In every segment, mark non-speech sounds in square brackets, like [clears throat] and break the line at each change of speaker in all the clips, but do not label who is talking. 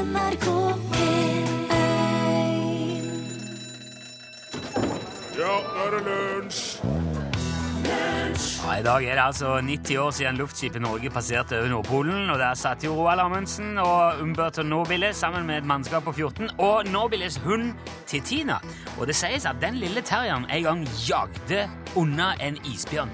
NRK P1
Ja, nå er det lunsj!
Ja, I dag er det altså 90 år siden luftskipet Norge passerte over Nordpolen. og Der satt jo Roald Amundsen og Umberto Nobile sammen med et mannskap på 14 og Nobiles hund Titina. Og det sies at den lille terrieren en gang jagde unna en isbjørn.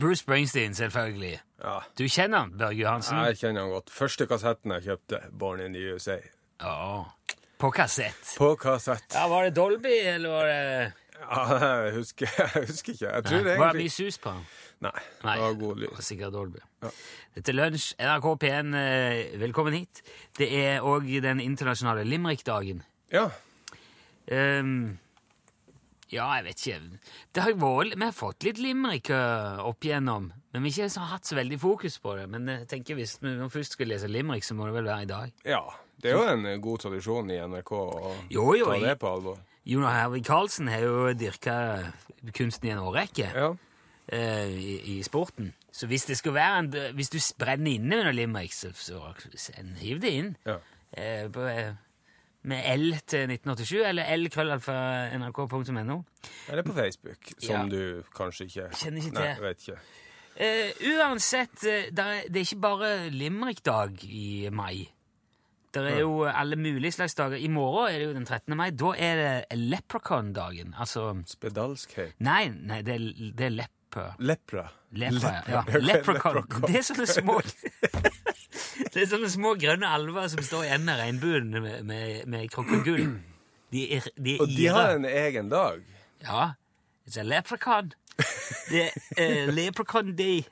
Bruce Springsteen, selvfølgelig.
Ja,
Du kjenner han, Børge Johansen?
jeg kjenner han godt. Første kassetten jeg kjøpte, Born in the USA.
Ja. På kassett.
På kassett.
Ja, Var det Dolby, eller var det
Ja, jeg husker, [laughs] jeg husker ikke. Jeg tror det egentlig...
Var det mye sus på den?
Nei,
Nei.
det var god lyd.
sikkert Dolby.
Ja.
Dette er Lunsj, NRK P1, eh, velkommen hit. Det er òg den internasjonale Limerick-dagen.
Ja,
Ehm, ja, jeg vet ikke. Det har vært, vi har fått litt limerick eh, opp igjennom, men vi har ikke hatt så veldig fokus på det. Men jeg tenker hvis vi først skal lese limerick, så må det vel være i dag.
ja. Det er jo en eh, god tradisjon i NRK å
Jo, jo,
ta det på alvor.
Jonas Hervik Karlsen har jo dyrka kunsten i en årrekke.
Ja.
eh, i, i sporten. Så hvis det skal være en, hvis du brenner inne med noe limerick, så, så hiv det inn.
ja.
Eh, på, eh, med L til 1987, eller lkrøllalfa.nrk.no.
Eller på Facebook, som
Ja.
du kanskje ikke
Kjenner ikke
Nei,
til.
vet ikke.
Uh, uansett, eh, det er ikke bare limerick-dag i mai. Det er jo alle mulige slags dager. I morgen er det jo den 13. mai. Da er det leprechaun-dagen. Altså
Spedalskhet.
Nei, nei det, er, det er leper.
Lepra.
Lepra, ja. [laughs] Leprechaun. Det er sånne små [laughs] [laughs] Det er sånne små grønne alver som står i enden av regnbuen med, med, med krokkegull. De er, de er
Og de har en egen dag.
Ja. It's a leprechaun. Det er uh, leprechaun day.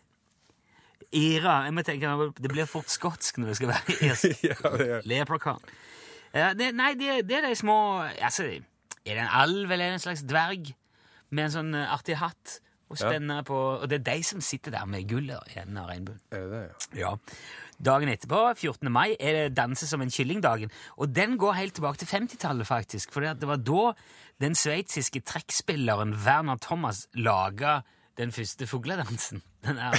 Ira. Jeg må tenke, Det blir fort skotsk når det skal være irsk. [laughs]
ja, er.
Leprechaun. Uh, det, nei, det, det er de små altså, Er det en alv eller en slags dverg med en sånn eh, artig hatt og
Ja.
på Og det er de som sitter der med gullet i enden av regnbuen.
Er det det, ja?
Ja. Dagen etterpå, 14. mai, er det Danse som en kyllingdagen. Og den går helt tilbake til 50-tallet, faktisk. For det var da den sveitsiske trekkspilleren Werner Thomas laga den første fugledansen. Den er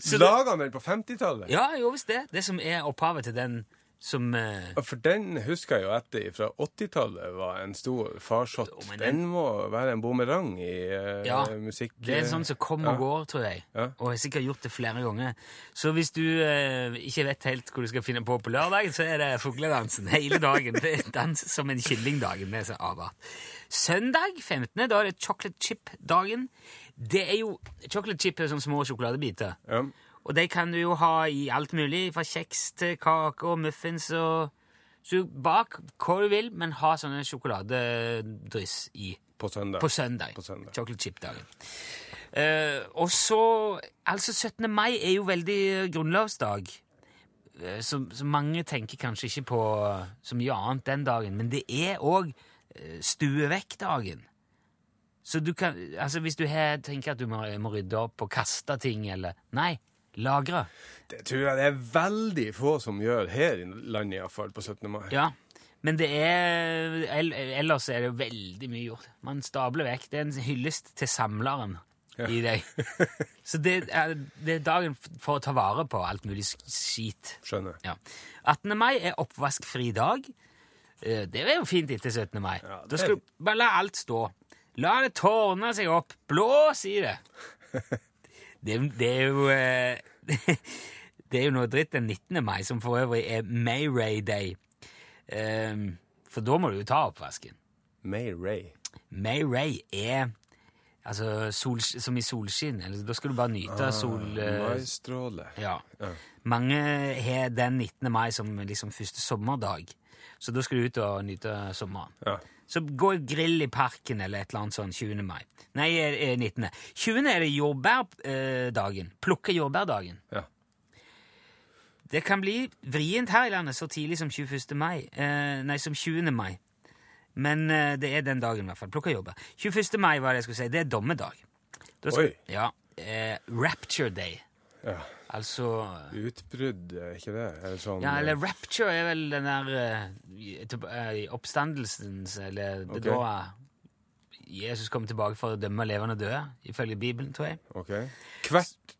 Så
Laga han den på 50-tallet?
Ja, jo visst det. Det som er opphavet til den som eh,
For den husker jeg jo etter fra 80-tallet var en stor farsott. Den,
den-
må være en bumerang i eh,
Ja,
musikk...
Det er sånn som kommer og
Ja.
går, tror jeg.
Ja.
Og jeg har sikkert gjort det flere ganger. Så hvis du eh, ikke vet helt hvor du skal finne på på lørdag, så er det fugledansen hele dagen. Det er dans som en kyllingdagen. Det er så avart. Søndag 15., da er det chocolate chip-dagen. Det er jo Chocolate chip er sånne små sjokoladebiter.
Ja.
Og de kan du jo ha i alt mulig, fra kjeks til kake og muffins og Så bak hva du vil, men ha sånne sjokoladedryss i
På søndag.
på søndag.
På søndag.
Chocolate chip-dagen. Uh, og så Altså, 17. mai er jo veldig grunnlovsdag. Eh, så, så mange tenker kanskje ikke på så mye annet den dagen, men det er òg uh, stuevekk-dagen. Så du kan Altså, hvis du her tenker at du må, må rydde opp og kaste ting, eller Nei, lagre.
Det tror jeg det er veldig få som gjør her i landet, iallfall, på 17. mai.
Ja. Men det er Ellers er det jo veldig mye gjort. Man stabler vekk. Det er en hyllest til samleren i deg. [laughs] Så det er, det er dagen for å ta vare på alt mulig skit.
Skjønner.
Ja. 18. mai er oppvaskfri dag. Eh, Det er jo fint etter 17. mai.
Ja, det
da skal du bare la alt stå. La det tårne seg opp. Blås i det. [laughs] Det, det er jo eh, [laughs] Det er jo noe dritt den 19. mai, som for øvrig er Mayray Day. Um, for da må du jo ta oppvasken.
May Ray.
Mayray er altså sol, som i solskinn. Eller, da skal du bare nyte sol... eh,
Maistråle.
ja.
Ja.
Mange har den 19. mai som liksom første sommerdag. Så da skal du ut og nyte sommeren.
Ja.
Så gå og grill i parken eller et eller annet sånn 20. mai. Nei, eh, eh, 19. 20. er det jordbærdagen. Plukke jordbærdagen.
ja.
Det kan bli vrient her i landet så tidlig som 21. mai. Eh, nei, som 20. mai. Men eh, det er den dagen, i hvert fall. Plukke jordbær. 21. mai, var det jeg skulle si, det er dommedag. Da skal,
Oi.
Ja. Eh, Rapture Day.
ja.
Altså
Utbrudd, er ikke det? Eller sånn
Ja, eller rapture er vel den der eh, eh, i oppstandelsens Eller det
Ok.
da Jesus kommer tilbake for å dømme levende døde, ifølge Bibelen, tror jeg.
Ok. Hvert,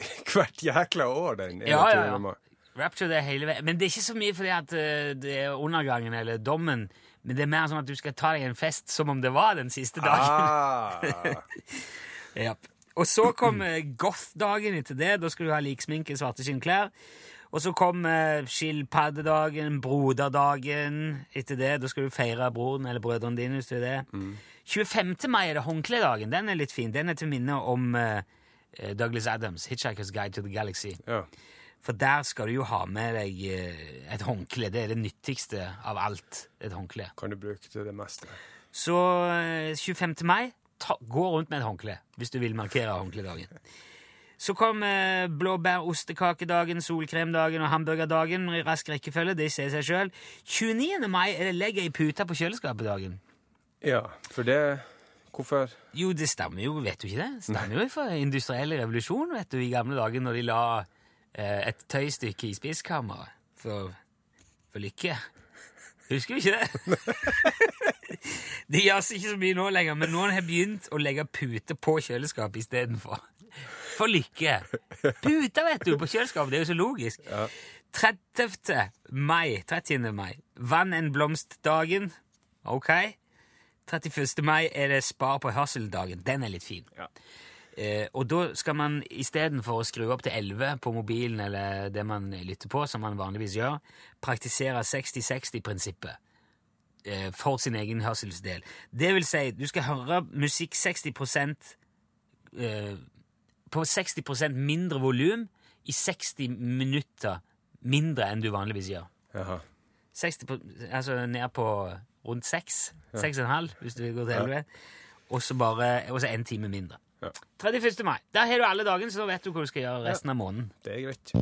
[laughs] hvert jækla år den
Ja, ja,
21.
ja. Rapture det er hele veien. Men det er ikke så mye fordi at eh, det er undergangen eller dommen. Men det er mer sånn at du skal ta deg en fest som om det var den siste dagen.
Ah, [laughs]
Ja. Og så kom eh, goth-dagen etter det. Da skulle du ha liksminke, svarte skinnklær. Og så kom eh, skilpaddedagen, broderdagen etter det. Da skal du feire broren eller brødrene dine. hvis du er det. 25. mai er det håndkledagen. Den er litt fin. Den er til minne om eh, eh, Douglas Adams, 'Hitchhiker's Guide to the Galaxy'.
ja.
For der skal du jo ha med deg eh, et håndkle. Det er det nyttigste av alt. et håndkle.
Kan du bruke til det meste.
Så eh, 25. mai, ta, gå rundt med et håndkle hvis du vil markere håndkledagen. Så kom eh, blåbær-ostekakedagen, solkremdagen og hamburgerdagen i rask rekkefølge. De sier seg sjøl. 29. mai er det legg i puta på kjøleskapet-dagen.
Ja, for det Hvorfor?
Jo, det stemmer jo, vet du ikke det? Stemmer jo fra industriell revolusjon, vet du, i gamle dager når de la eh, et tøystykke i spiskammeret for, for lykke. Husker du ikke det? [laughs] [laughs] det gjøres ikke så mye nå lenger, men noen har begynt å legge pute på kjøleskapet istedenfor. For lykke. Puter, vet du, på kjøleskapet. Det er jo så logisk. 30. mai, 30. mai. Vann en blomstdagen. Ok. 31. mai er det spar på hørseldagen. Den er litt fin.
Ja.
Eh, og da skal man istedenfor å skru opp til 11 på mobilen eller det man lytter på, som man vanligvis gjør, praktisere 60-60-prinsippet eh, for sin egen hørselsdel. Det vil si, du skal høre musikk 60 eh, på 60% mindre volum i 60 minutter mindre enn du vanligvis gjør.
Jaha.
60 på, altså ned på rundt 6, 6,5 hvis du vil gå til 11, og så bare, én en time mindre.
Ja.
31. mai. Da har du alle dagen, så da vet du hva du skal gjøre resten av måneden.
Det er greit.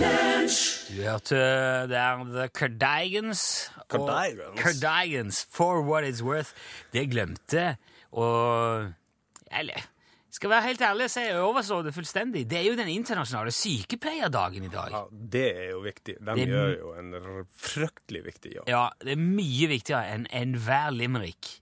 Du hørte der The Cardigans. og-
Cardigans?
Cardigans, For What It's Worth. Det glemte, og Eller, skal være helt ærlig, så jeg overså det fullstendig. Det er jo den internasjonale sykepleierdagen i dag.
Ja, det er jo viktig. De
Det er-
gjør jo en fryktelig viktig jobb.
Ja, det er mye viktigere enn enhver limerick.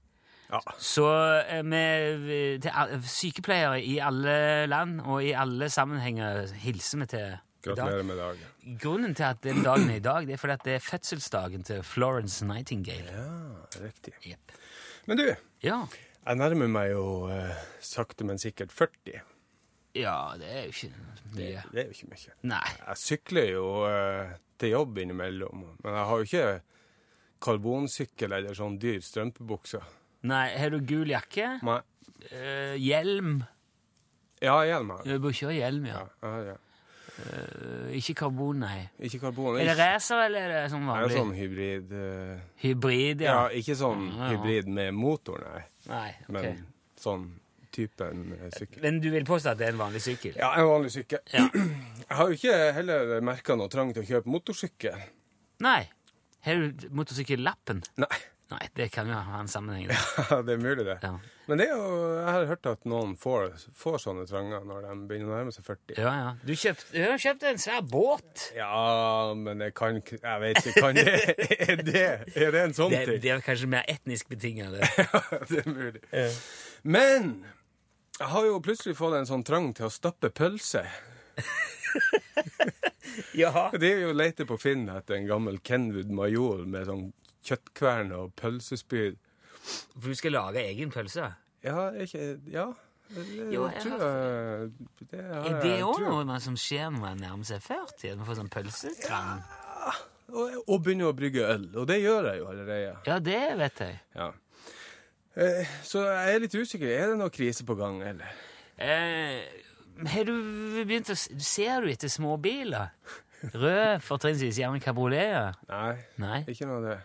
Ja.
Så eh, med, til sykepleiere i alle land og i alle sammenhenger hilser vi til.
Gratulerer med dagen.
Grunnen til at den dagen er i dag, det er fordi at det er fødselsdagen til Florence Nightingale.
Ja, riktig.
Yep.
Men du,
Ja.
jeg nærmer meg jo eh, sakte, men sikkert 40.
ja, det er jo ikke mye.
Det er jo ikke mye.
Nei.
Jeg sykler jo eh, til jobb innimellom, men jeg har jo ikke karbonsykkel eller sånn dyr strømpebukse.
Nei, Har du gul jakke?
Nei.
Eh, hjelm?
Ja, hjelm har jeg.
Du bør ha hjelm, ja.
Ja, ja, ja.
Eh, ikke karbon, nei.
Ikke karbon.
Er det racer, eller er det sånn
det er
vanlig?
sånn hybrid uh,
Hybrid,
ja.
ja.
ikke sånn
Ja, ja.
hybrid med motor, nei.
Nei, ok.
Men sånn typen uh, sykkel.
Men du vil påstå at det er en vanlig sykkel?
Ja, en vanlig sykkel.
Ja. [clears throat]
Jeg har jo ikke heller merka noe trang til å kjøpe motorsykkel.
Nei. Har du motorsykkellappen?
Nei,
Nei, det kan jo ha en sammenheng. [laughs]
Ja, det er mulig, det.
Ja.
Men det er jo, jeg har hørt at noen får, får sånne tranger når de begynner å nærme seg 40.
ja, ja. Du, har kjøpt en svær båt.
Ja, men det kan Jeg vet ikke. Kan det, er, det, er det en sånn
Det,
ting?
det er kanskje mer etnisk betinget. det. [laughs]
det er mulig. Men jeg har jo plutselig fått en sånn trang til å stappe pølse. [laughs]
Jaha.
Det er jo å lete på Finn etter en gammel Kenwood Major med sånn kjøttkvern og pølsespyd.
For du skal lage egen pølse?
Ja, ikke Ja. Det,
Jo, jeg
tror jeg det har
Er det òg noe som skjer når man nærmer seg 40? At man får sånn pølsetrang?
Og, og begynne å brygge øl. Og det gjør jeg jo allerede.
Ja, det vet jeg.
Ja. Eh, Så jeg er litt usikker. Er det noe krise på gang, eller?
Eh, har du begynt å Ser du etter småbiler? Rød, fortrinnsvis gjerne kabrioleter?
Nei,
Nei.
ikke noe av det.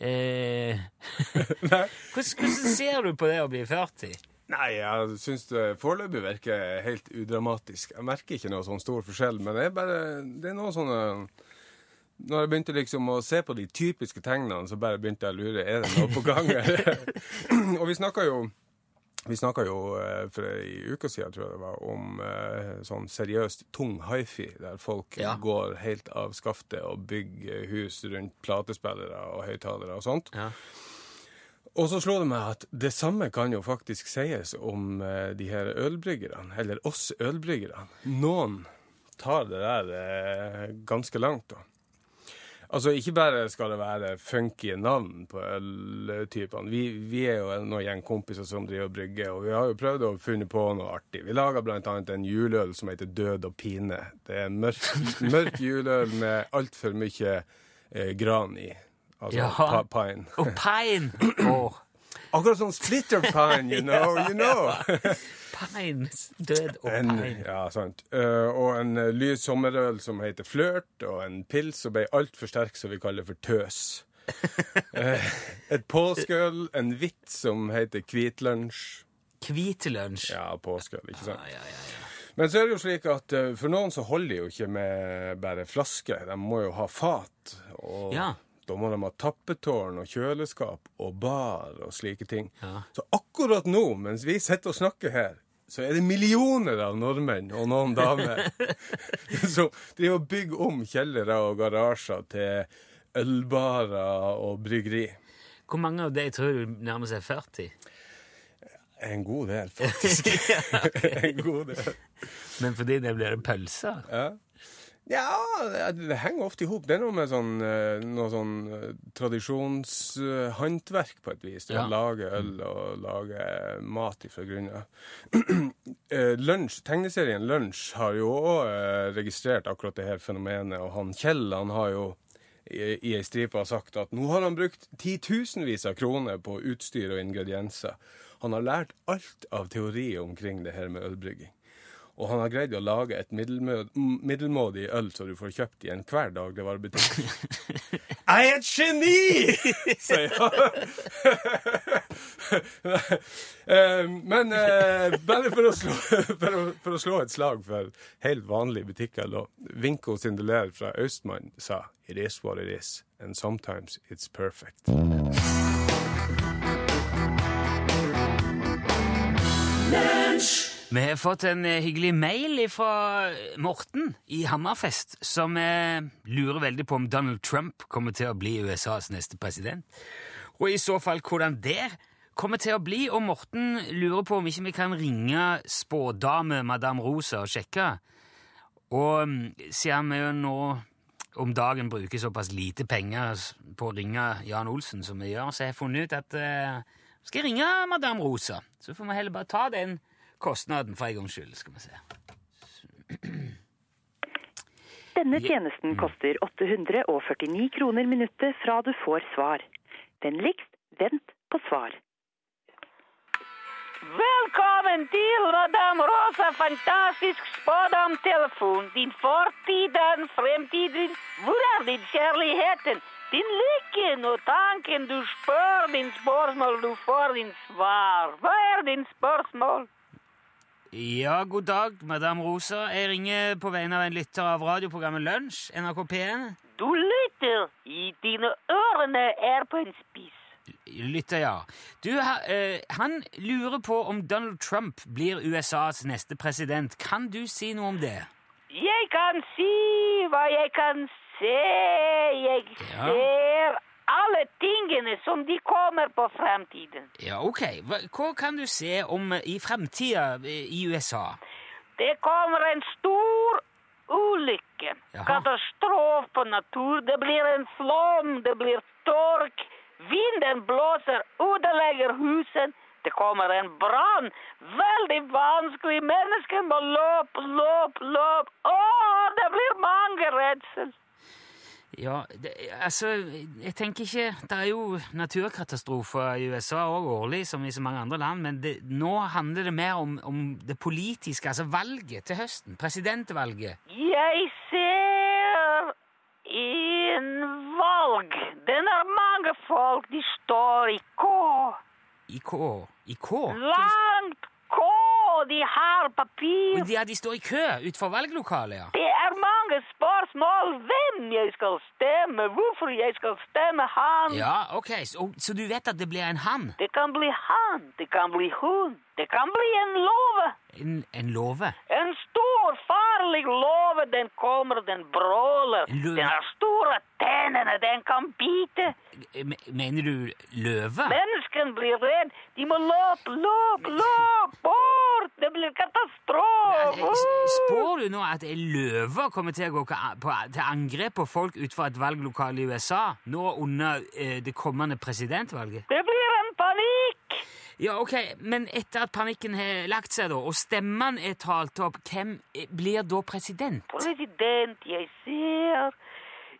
Eh, [laughs] [laughs] hvordan, hvordan ser du på det å bli 40?
Nei, jeg syns det foreløpig virker helt udramatisk. Jeg merker ikke noe sånn stor forskjell, men det er bare Det er noe sånne Når jeg begynte liksom å se på de typiske tegnene, så bare begynte jeg å lure er det noe på gang. [laughs] [clears throat] og vi snakka jo Vi snakka jo eh, for ei uke siden, tror jeg det var, om eh, sånn seriøst tung hifi, der folk
Ja.
går helt av skaftet og bygger hus rundt platespillere og høyttalere og sånt.
Ja.
Og så slo det meg at det samme kan jo faktisk sies om eh, de her ølbryggerne, eller oss ølbryggerne. Noen tar det der ganske langt, da. Altså, ikke bare skal det være funky navn på øltypene. Vi, vi er jo en gjeng kompiser som driver og brygger, og vi har jo prøvd å funne på noe artig. Vi laga annet en juleøl som heter Død og pine. Det er en mørk, [laughs] mørk juleøl med altfor mye eh, gran i. Altså
Ja.
pine.
Og pine! [clears throat] Oh.
Akkurat sånn splitter pine, you know, you know. [laughs]
pine. Død og
En, ja, sant. Uh, og en uh, lys sommerøl som heter Flørt, og en pils som ble altfor sterk, som vi kaller for Tøs. uh, [laughs] et påskeøl, en hvitt som heter Hvitlunsj.
Hvitlunsj?
Ja, påskeøl, ikke sant.
Ja, ja, ja, ja.
Men så er det jo slik at uh, for noen så holder de jo ikke med bare flaske. De må jo ha fat. Og
Ja.
da må de ha tappetårn og kjøleskap og bar og slike ting.
Ja.
Så akkurat nå, mens vi sitter og snakker her, så er det millioner av nordmenn og noen damer [laughs] som driver og bygger om kjellere og garasjer til ølbarer og bryggeri.
Hvor mange av de tror du nærmer seg 40?
En god del, [laughs] faktisk. [laughs] en god del.
Men fordi det blir pølser?
Ja. Ja, det, henger ofte i hop. Det er noe med sånn, eh, noe sånn eh, tradisjonshåndverk på et vis. Det
Ja.
lage øl og lage mat ifra grunnen. [clears throat] Eh, Lunsj, Tegneserien Lunsj har jo òg registrert akkurat det her fenomenet, og han Kjell han har jo i, i ei stripe har sagt at nå har han brukt titusenvis av kroner på utstyr og ingredienser. Han har lært alt av teori omkring det her med ølbrygging. Og han har greid å lage et middelmådig øl som du får kjøpt i enhver dagligvarebutikk. [laughs] Jeg er et geni! [laughs] sier han. [laughs] Eh, Men eh, bare for å, slå, for, å, for å slå et slag for helt vanlige butikker da. Vinko Sindeler fra Austmann sa It is what it is, and sometimes it's perfect.
Vi har fått en eh, hyggelig mail fra Morten i Hammerfest, som eh, lurer veldig på om Donald Trump kommer til å bli USAs neste president. Og i så fall hvordan det kommer til å bli. Og Morten lurer på om ikke vi kan ringe spådame Madame Rosa og sjekke. Og mm, siden vi jo nå om dagen bruker såpass lite penger på å ringe Jan Olsen som vi gjør, så har jeg funnet ut at uh, skal jeg ringe Madame Rosa. Så får vi heller bare ta den kostnaden for en gangs skyld, skal vi se.
Denne tjenesten koster 849 kroner minuttet fra du får svar. Vennligst vent på svar.
Velkommen til Madame Rosa Fantastisk spådomtelefon. Din fortid, din fremtiden. Hvor er din kjærligheten? Din lykken og tanken. Du spør din spørsmål, du får din svar. Hva er din spørsmål?
Ja, god dag, Madame Rosa. Jeg ringer på vegne av en lytter av radioprogrammet Lunsj, NRK P1.
Du lytter. I dine ørene er på en spiss.
Lytter, ja. Du, eh, han lurer på om Donald Trump blir USAs neste president. Kan du si noe om det?
Jeg kan si hva jeg kan se. Jeg
Ja.
Alle tingene som de kommer på fremtiden.
Ja, ok. Hva, kan du se om eh, i fremtida eh, i USA?
Det kommer en stor ulykke.
Jaha.
Katastrofe på natur. Det blir en flom, det blir tørk. Vinden blåser, ødelegger huset. Det kommer en brann. Veldig vanskelig. Mennesker må løpe, løpe, løpe. Å, det blir mange redsel.
Ja, det, altså, jeg tenker ikke Det er jo naturkatastrofer i USA òg årlig, som i så mange andre land, men det, nå handler det mer om, om det politiske, altså valget til høsten. Presidentvalget.
Jeg ser en valg. Den er mange folk. De står i kå.
I kå? I kå?
Langt kå. De har papir.
Ja, de står i kø utenfor valglokalet, ja.
Det er mange spørsmål hvem jeg skal stemme, hvorfor jeg skal stemme han.
Ja, ok, så, så du vet at det blir en han?
Det kan bli han, det kan bli hun, det kan bli en låve.
En, en låve?
En stor, farlig låve, den kommer, den bråler.
En?
Den har store tennene, den kan bite.
Me- Mener du løve?
Mennesken blir redd. De må løpe, løpe, løpe. Det blir katastrofe.
Spår du nå at ei løve kommer til å gå til angrep på folk ut fra et valglokale i USA nå under eh, det kommende presidentvalget?
Det blir en panikk.
Ja, ok, Men etter at panikken har lagt seg, da, og stemmene er talt opp, hvem eh, blir da president?
President, jeg ser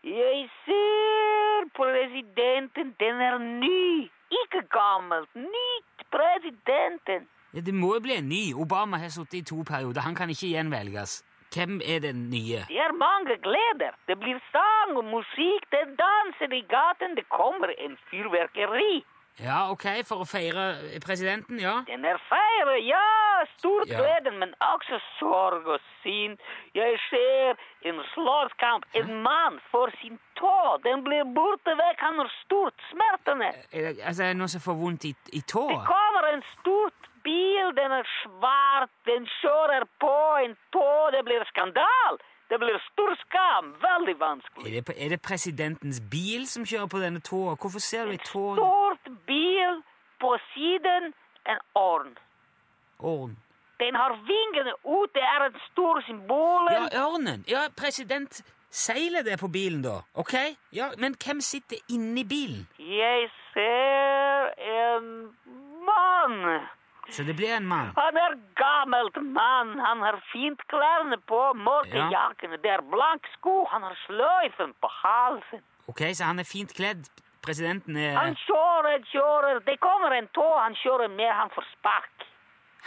Jeg ser presidenten. Den er ny. Ikke gammel, Nytt presidenten.
Det må jo bli en ny. Obama har sittet i to perioder. Han kan ikke gjenvelges. Hvem er den nye?
Det er mange gleder. Det blir sang og musikk. Det danser i gaten. Det kommer en fyrverkeri.
Ja, ok, for å feire presidenten, ja.
Den er feire, ja, stor
Ja.
glede, men også sorg og sinn. Jeg ser en slåsskamp. En mann får sin tå. Den blir borte vekk. Han har stort smertene.
Er det- Altså, er det noen som får vondt i, i tå?
Det kommer en stort bil. Den er svart. Den kjører på en tå. Det blir skandal. Det blir stor skam. Veldig vanskelig.
Er det, er det presidentens bil som kjører på denne tåa? Hvorfor ser du ei tå
Stort bil på siden. En ørn.
Ørn?
Den har vingene ut. Det er et stort symbol.
Ja, ørnen! Ja, president Seiler det på bilen, da? Ok? Ja, Men hvem sitter inni bilen?
Jeg ser en mann.
Så det blir en mann.
Han er gammelt mann. Han har fint klærne på, mørke
Ja.
jakkene. Det er blank sko. Han har sløyfen på halsen.
Ok, Så han er fint kledd. Presidenten er
Han kjører, kjører. Det kommer en tå. Han kjører med, Han får spark.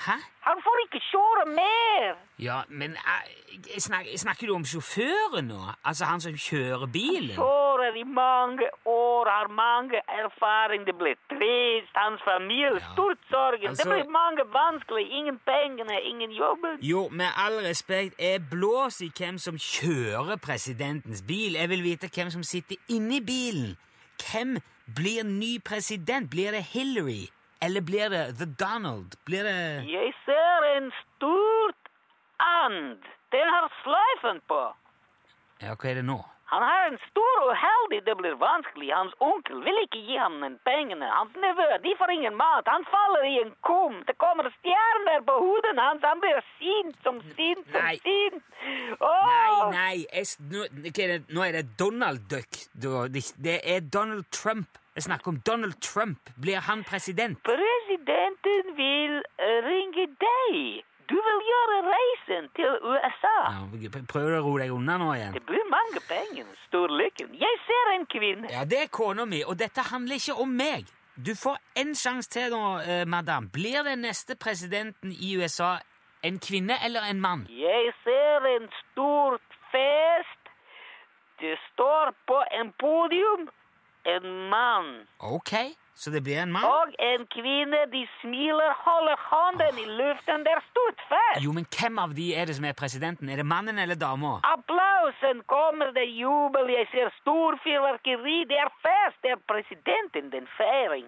Hæ?
Han får ikke kjøre mer.
Ja, men eh, snakker, snakker du om sjåføren nå? Altså han som kjører bilen?
Han Kjører i mange år, har mange erfaring. Det blir trist. Hans familie, stort sorgen.
Altså-
Det blir mange vanskelig. Ingen pengene, ingen jobben.
Jo, med all respekt, jeg blåser i hvem som kjører presidentens bil. Jeg vil vite hvem som sitter inni bilen. Hvem blir ny president? Blir det Hillary? Eller blir det The Donald? Blir det
Jeg ser en stort and. Den har sløyfen på.
Ja, hva er det nå?
Han har en stor uheldig. Det blir vanskelig. Hans onkel vil ikke gi ham den pengene. Hans nevø, de får ingen mat. Han faller i en kum. Det kommer stjerner på hodet hans. Han blir sint som sint som
Nei.
sint.
Nei,
Åh!
nei, jeg, nå, nå er det Donald Duck. Det er Donald Trump. Jeg snakker om Donald Trump. Blir han president?
Presidenten vil eh, ringe deg. Du vil gjøre reisen til USA.
Ja, prøver du å roe deg unna nå igjen?
Det blir mange penger. Stor lykke. Jeg ser en kvinne.
Ja, det er kona mi, og dette handler ikke om meg. Du får en sjanse til nå, eh, madam. Blir den neste presidenten i USA en kvinne eller en mann?
Jeg ser en stort fest. Det står på en podium en mann
Ok, så det blir en mann?
og en kvinne. De smiler, holder hånden i luften. Det er stort fest.
Jo, men hvem av de er det som er presidenten? Er det mannen eller dama?
Applausen kommer, det er jubel. Jeg ser stor fyrverkeri. Det er fest. Det er presidenten, den feiring.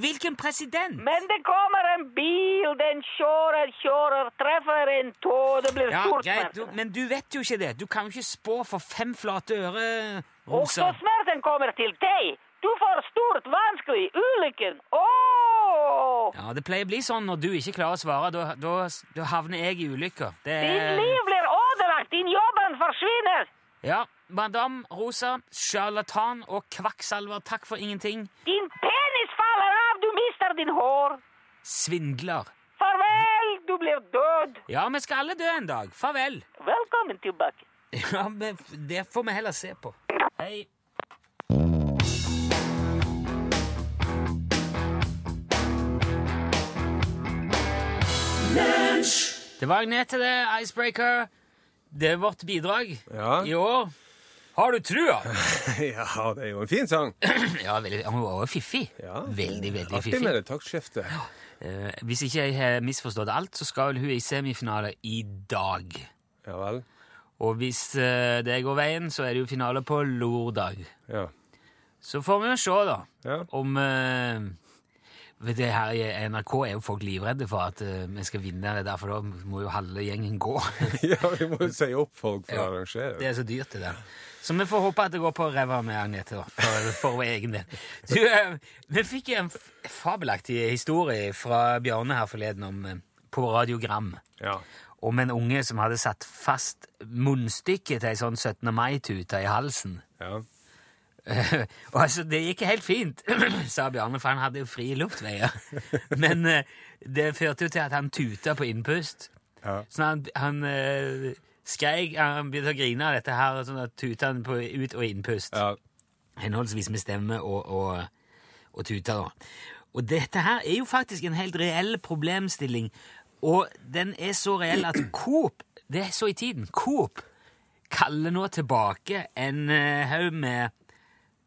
Hvilken president?
Men det kommer en bil. Den kjører, kjører, treffer en tå. Det blir
Ja,
stort
greit, men du vet jo ikke det. Du kan jo ikke spå for fem flate øre,
Også
Rosa.
smerten kommer til deg. Du får stort vanskelig. Ulykken. Åh!
Ja, Det pleier å bli sånn når du ikke klarer å svare. Da, da, da havner jeg i ulykker. Det
Ditt liv blir ødelagt. Din jobben forsvinner.
Ja, Madame Rosa, sjarlatan og kvakksalver, takk for ingenting.
Din penis faller av. Du mister din hår.
Svindler.
Farvel. Du blir død.
Ja, vi skal alle dø en dag. Farvel.
Velkommen tilbake.
Ja, men Det får vi heller se på. Hei. Det var ned til det. Icebreaker. Det er vårt bidrag
Ja.
i år. Har du trua? [laughs]
ja, det er jo en fin sang. [clears throat]
Ja, veldig, Han var jo fiffig.
Ja.
Veldig, veldig
Artig
fiffig.
med det taktskiftet.
Eh, hvis ikke jeg har misforstått alt, så skal vel hun i semifinale i dag.
Ja vel.
Og hvis eh, det går veien, så er det jo finale på lørdag.
Ja.
Så får vi jo se, da,
Ja.
om eh, du, her i NRK er jo folk livredde for at uh, vi skal vinne det der, for da må jo halve gjengen gå. [laughs]
ja, vi må jo si opp folk for
Ja.
å arrangere.
Det er så dyrt, det der. Så vi får håpe at det går på ræva med Agnete, da, for, for vår egen del. Du, uh, vi fikk en fabelaktig historie fra Bjarne her forleden om, uh, på radiogram
Ja.
om en unge som hadde satt fast munnstykket til ei sånn 17. mai-tute i halsen.
ja. [laughs]
og altså, Det gikk helt fint, [clears throat] sa Bjarne, for han hadde jo frie luftveier. [laughs] Men eh, det førte jo til at han tuta på innpust.
Ja.
Så han, han eh, skreik, han begynte å grine av dette her, sånn at tuta han på ut- og innpust.
ja.
Henholdsvis med stemme og, og, og tuta. da. Og dette her er jo faktisk en helt reell problemstilling, og den er så reell at [clears throat] Coop, det er så i tiden, Coop kaller nå tilbake en eh, haug med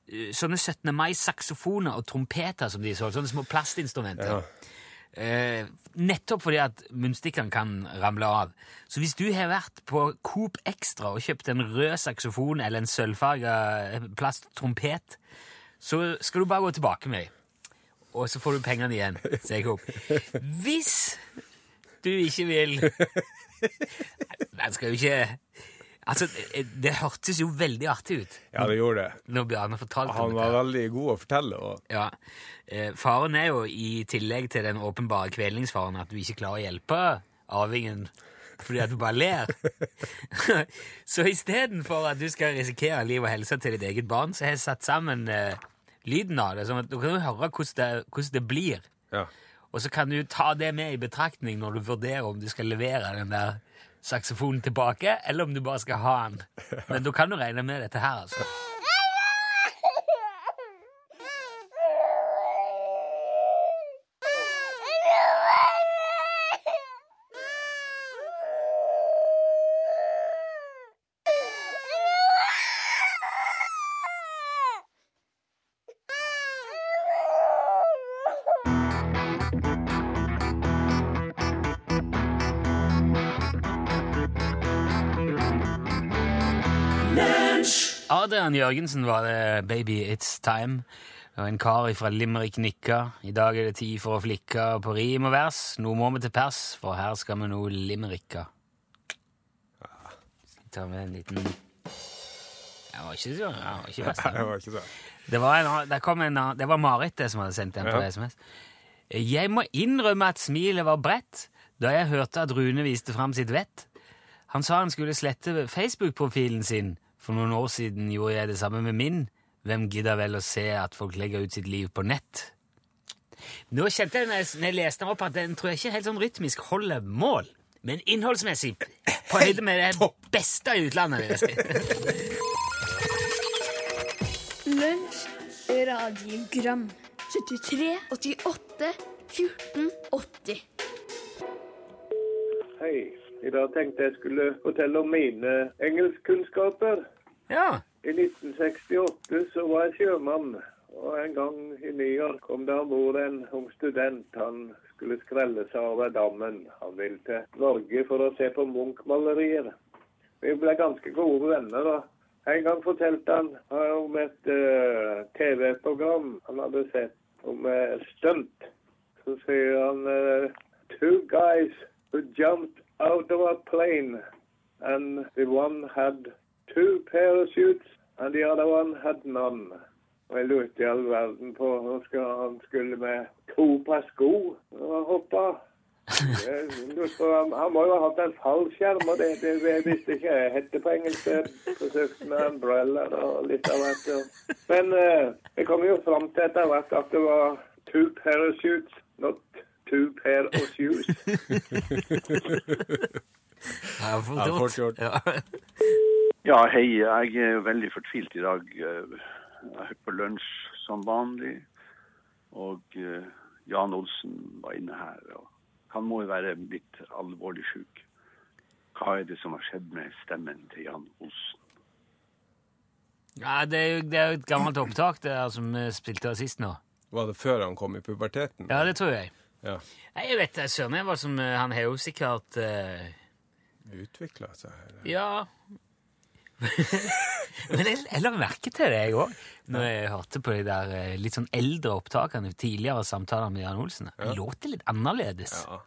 sånne 17. mai-saksofoner og trompeter som de så, sånne små plastinstrumenter.
Ja.
Eh, nettopp fordi at munnstikkene kan ramle av. Så hvis du har vært på Coop Extra og kjøpt en rød saksofon eller en sølvfarga plasttrompet, så skal du bare gå tilbake med dem. Og så får du pengene igjen, sier Coop. Hvis du ikke vil [laughs] Den skal jo ikke Altså, det, det hørtes jo veldig artig ut
ja, det gjorde det.
når Bjarne fortalte
Han
dette.
var veldig god å fortelle. Og,
Ja. Eh, faren er jo, i tillegg til den åpenbare kvelningsfaren, at du ikke klarer å hjelpe arvingen fordi at du bare ler. [laughs] så istedenfor at du skal risikere liv og helse til ditt eget barn, så har jeg satt sammen eh, lyden av det, sånn at du kan høre hvordan det, hvordan det blir.
ja.
Og så kan du ta det med i betraktning når du vurderer om du skal levere den der saksofonen tilbake, eller om du bare skal ha den. Men da kan du regne med dette her, altså. Adrian Jørgensen var det 'Baby It's Time'. Og en kar fra Limerick nikka. I dag er det tid for å flikke på rim og vers. Nå må vi til pers, for her skal vi nå limericka. Skal ta med en liten Jeg var ikke så jeg var ikke.
Nei, det var ikke det.
Det var, en, det kom en, det var Marit det som hadde sendt den på
Ja.
SMS. Jeg må innrømme at smilet var bredt da jeg hørte at Rune viste fram sitt vett. Han sa han skulle slette Facebook-profilen sin. For noen år siden gjorde jeg det samme med min. Hvem gidder vel å se at folk legger ut sitt liv på nett? Nå kjente jeg når jeg, når jeg leste den opp at den tror jeg ikke helt sånn rytmisk holder mål. Men innholdsmessig på høyde med det beste i utlandet, vil jeg si.
Lunsj, radiogram 73, 88, 14, 80
Hei. I dag tenkte jeg skulle fortelle om mine engelskkunnskaper.
Ja.
I 1968 så var jeg sjømann, og en gang i New York kom det om bord en ung student. Han skulle skrelle seg over dammen. Han ville til Norge for å se på Munch-malerier. Vi ble ganske gode venner. da. En gang fortalte han eh, om et uh, TV-program han hadde sett om uh, stunt. Så sier han uh, Two guys who jumped out of a plane, and the one had two parachutes, and the other one had none. Og jeg lurte i all verden på hva han skulle med to par sko og hoppe. Jeg han, han må jo ha hatt en fallskjerm, og det, det, det visste ikke jeg hette på engelsk. Forsøkte med umbrella og litt av hvert. ja. Men eh, jeg kom jo fram til etter hvert at det var two parachutes, not two pair of shoes. [laughs]
Ja,
er
gjort. Ja.
Ja, hei. Jeg er veldig fortvilt i dag. Eh, Jeg er på lunsj som vanlig. Og eh, Jan Olsen var inne her. og Han må jo være litt alvorlig syk. Hva er det som har skjedd med stemmen til Jan Olsen?
Ja, det er jo det er jo et gammelt opptak det er som vi spilte av sist nå.
Var det før han kom i puberteten?
Ja, det tror jeg.
Ja.
Nei, jeg vet søren hva som eh, Han har jo sikkert uh...
utvikla seg. Eller?
Ja [laughs] Men jeg, jeg la merke til det, jeg òg, når jeg hørte på de der eh, litt sånn eldre opptakene, tidligere samtaler med Jan Olsen. Han låter litt annerledes.
Ja.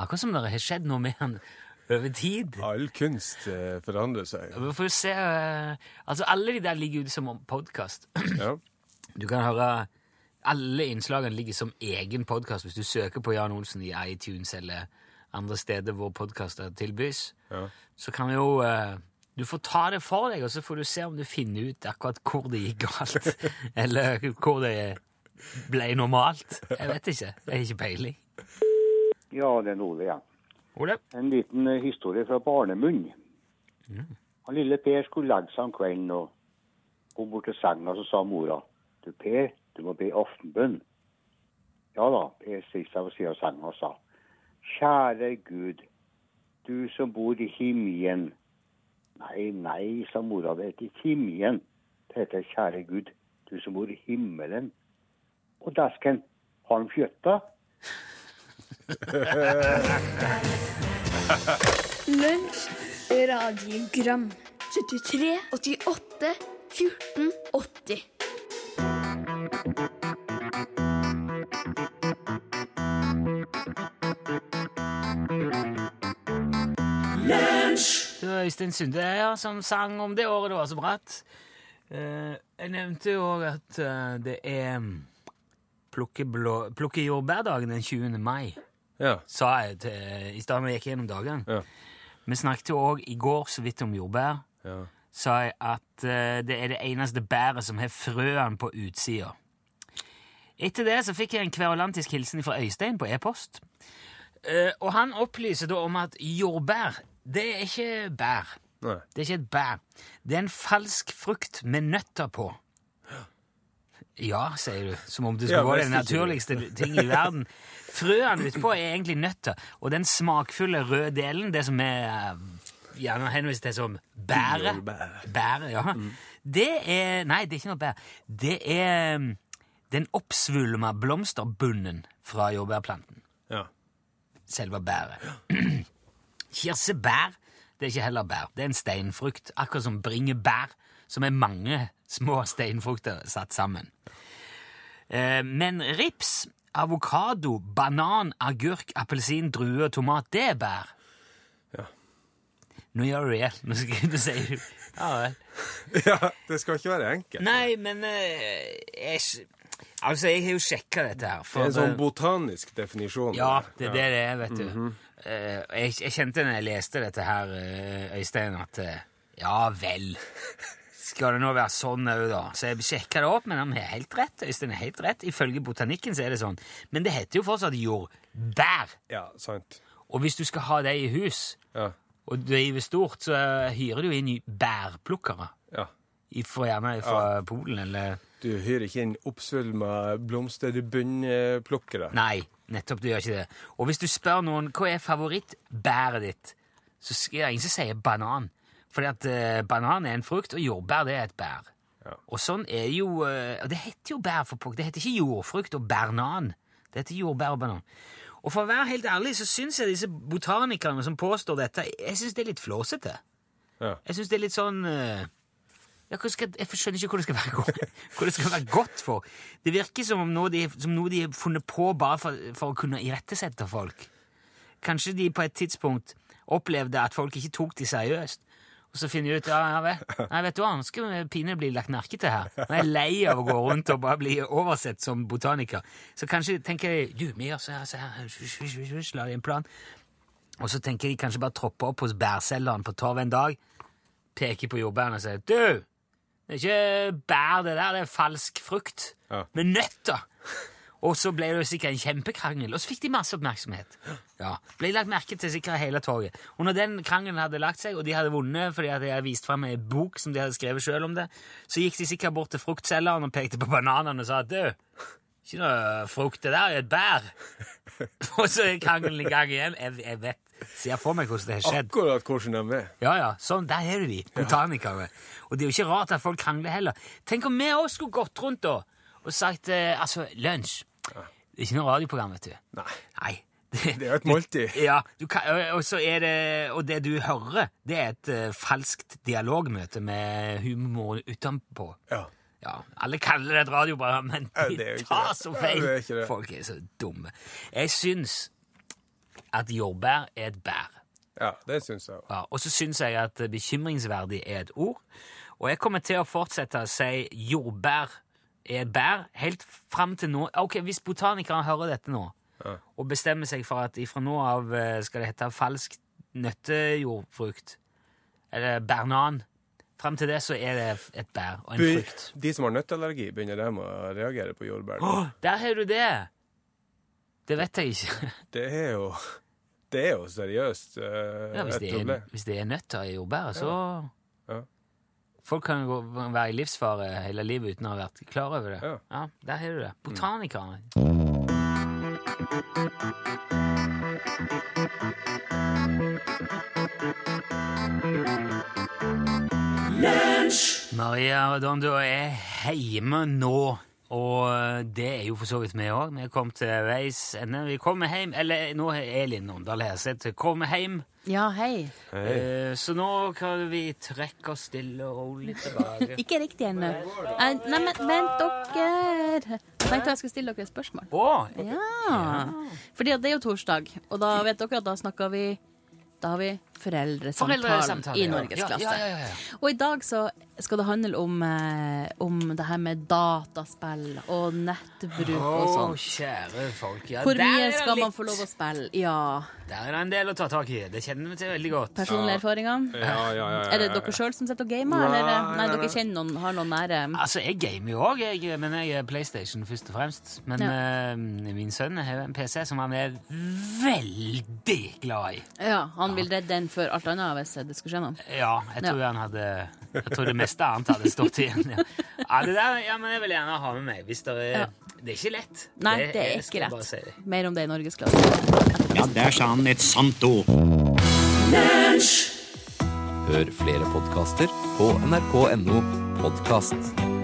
Akkurat som det har skjedd noe med han over tid.
All kunst eh, forandrer seg.
Vi får se eh, Altså, alle de der ligger ute som podkast.
Ja. [clears throat]
Du kan høre Alle innslagene ligger som egen podkast hvis du søker på Jan Olsen i iTunes eller andre steder hvor podkaster tilbys.
Ja.
Så kan vi jo eh, Du får ta det for deg, og så får du se om du finner ut akkurat hvor det gikk galt. [laughs] eller hvor det ble normalt. Jeg vet ikke. Jeg har ikke peiling.
Ja, det er Ole, ja.
Ole?
En liten eh, historie fra barnemunn. Han lille Per skulle legge seg om kvelden og kom bort til senga, så sa mora du Per, du må be aftenbønn. Ja da, Per stilte seg ved siden av senga og sa Kjære Gud, du som bor i himmelen. Nei, nei, sa mora, det heter himmelen. Det heter Kjære Gud, du som bor i himmelen. Og desken, har de fjøtta?
Lunsj, radiogram 73, 88, 14, 80
Øystein Sunde her som sang om det året det var så bratt. Eh, jeg nevnte jo òg at eh, det er mm, plukke, blå- plukke jordbærdagen den 20. mai,
Ja.
sa jeg til, i stad vi gikk gjennom dagen.
Ja.
Vi snakket jo òg i går så vidt om jordbær.
Ja.
Sa jeg at eh, det er det eneste bæret som har frøene på utsida. Etter det så fikk jeg en kverulantisk hilsen fra Øystein på e-post. Uh, og han opplyser da om at jordbær, det er ikke bær.
Nei.
Det er ikke et bær. Det er en falsk frukt med nøtter på. Ja, sier du, som om det skulle
Ja,
være den naturligste ting i verden. Frøene utpå er egentlig nøtter, og den smakfulle røde delen, det som er eh, gjerne henvist til som bæret
Bære,
Bæret, ja. Det er Nei, det er ikke noe bær. Det er um, den oppsvulma blomsterbunnen fra jordbærplanten.
Ja.
Selve bæret. [clears throat] Kirsebær det er ikke heller bær. Det er en steinfrukt, akkurat som bringebær, som er mange små steinfrukter satt sammen. Eh, men rips, avokado, banan, agurk, appelsin, drue og tomat, det er bær.
Ja.
Nå gjør du det. Nå skal du si Ja vel. [laughs]
ja. Det skal ikke være enkelt.
Nei, men eh, jeg, Altså, jeg har jo sjekka dette her.
Det er en sånn botanisk definisjon.
Ja, det er det det er, vet du. Eh, jeg, jeg kjente når jeg leste dette her, eh, Øystein, at eh, ja vel. Skal det nå være sånn òg, da? Så jeg sjekka det opp, men han har helt rett. Øystein er helt rett. Ifølge botanikken så er det sånn. Men det heter jo fortsatt jordbær.
Ja, sant.
Og hvis du skal ha det i hus,
Ja.
og driver stort, så eh, hyrer du inn bærplukkere.
ja.
Fra, gjerne fra Polen eller
Du hyrer ikke inn oppsvulma blomsterbunnplukkere.
Nei, nettopp, du gjør ikke det. Og hvis du spør noen hva er favorittbæret ditt, så er det ingen som sier banan. Fordi at eh, banan er en frukt, og jordbær det er et bær.
Ja.
Og sånn er jo eh, Og det heter jo bær for pokker. Det heter ikke jordfrukt og bernan. Det heter jordbær og banan. Og for å være helt ærlig så syns jeg disse botanikerne som påstår dette, jeg syns det er litt flåsete.
Ja.
Jeg syns det er litt sånn hva skal, Jeg skjønner ikke hvor det være [laughs] hvor det skal være godt for. Det virker som om noe de, som noe de har funnet på bare for, for å kunne irettesette folk. Kanskje de på et tidspunkt opplevde at folk ikke tok de seriøst. Og så finner de ut ja, ja vet, nei, vet du hva, nå skal pinlig bli lagt merke til her. Nå er jeg lei av å gå rundt og bare bli oversett som botaniker. Så kanskje tenker de du, vi gjør så her, så her, la de en plan. Og så tenker de kanskje bare troppe opp hos bærselgeren på torv en dag, peker på jordbærene og sier du, det er ikke bær det der, det er falsk frukt.
Ja.
Med nøtter. Og så ble det sikkert en kjempekrangel, og så fikk de masse oppmerksomhet. Ja, Ble lagt merke til sikkert hele torget. Og når den krangelen hadde lagt seg, og de hadde vunnet fordi de hadde vist frem ei bok som de hadde skrevet sjøl om det, så gikk de sikkert bort til fruktselgeren og pekte på bananene og sa at du, ikke noe frukt, det der er et bær. [laughs] og så er krangelen i gang igjen. Jeg, jeg vet, ser får meg hvordan det har skjedd.
Akkurat hvordan de er.
Ja, ja, sånn, der er det de, botanikere. Og det er jo ikke rart at folk krangler heller. Tenk om vi også skulle gått rundt da, og sagt, eh, altså, lunsj. Det er ikke noe radioprogram, vet du.
Nei.
Nei,
Det er jo et måltid. [laughs]
Ja, du kan, og- og, så det, og det du hører, det er et uh, falskt dialogmøte med humor utenpå.
Ja.
Ja, Alle kaller det et radioprogram, men
Ja,
de
ikke
tar så
Ja,
feil.
det.
Folk er så dumme. Jeg syns at jordbær er et bær.
ja, det syns jeg òg.
Ja, og så syns jeg at bekymringsverdig er et ord. Og jeg kommer til å fortsette å si jordbær er et bær helt fram til nå. Ok, Hvis botanikerne hører dette nå, og bestemmer seg for at ifra nå av eh, skal det hete falsk nøttejordfrukt, eller bernan Fram til det så er det et bær og en frukt.
De som har nøtteallergi, begynner dem å reagere på jordbær.
Oh, der har du det! Det vet jeg ikke.
Det er jo Det er jo seriøst uh,
Ja, hvis, det er, hvis det er nøtter i jordbæret, så
Ja.
Folk kan gå- være i livsfare hele livet uten å ha vært klar over det.
Ja.
Der har du det. Botanikerne. Maria Redondo er hjemme nå, og det er jo for så vidt vi òg. Vi kom til veis ende. Vi kommer hjem Eller nå har Elin Åndal Herseth kommer hjem.
Ja, hei.
Eh, Så nå kan vi trekke oss stille og rolig tilbake. [laughs]
Ikke riktig ennå. Eh, Nei, men vent dere. Jeg tenkte jeg skulle stille dere et spørsmål.
Å!
Ja. Fordi det er jo torsdag, og da vet dere at da snakker vi da har vi foreldresamtale
Foreldresamtale,
i norgesklasse.
Ja, ja, ja, ja.
Og i dag så skal det handle om, eh, om det her med dataspill og nettbruk og
Å,
sånn.
kjære folk. Ja,
Hvor
der
mye
er det
skal man få lov å spille? Ja.
Der er det en del å ta tak i. Det kjenner vi til veldig godt.
Personlige erfaringer?
Ja, ja, ja, ja,
Er det dere sjøl som sitter og gamer, eller?
Nei,
dere kjenner noen, har noen nære
Altså, Jeg gamer jo òg, men jeg er PlayStation først og fremst. Men uh, min sønn har jo en PC som han er veldig glad i.
Ja, han vil redde den før alt annet hvis det skulle skje noe.
Ja, jeg tror han hadde Jeg tror det meste annet hadde stått igjen. Ja. ja, det der ja, men jeg vil gjerne ha med meg. Hvis det er
Ja.
Det er ikke lett.
Nei, det er ikke lett.
si.
Mer om det i norgesklasse.
Ja, der sa han et sant ord.
Hør flere podkaster på nrk.no podkast.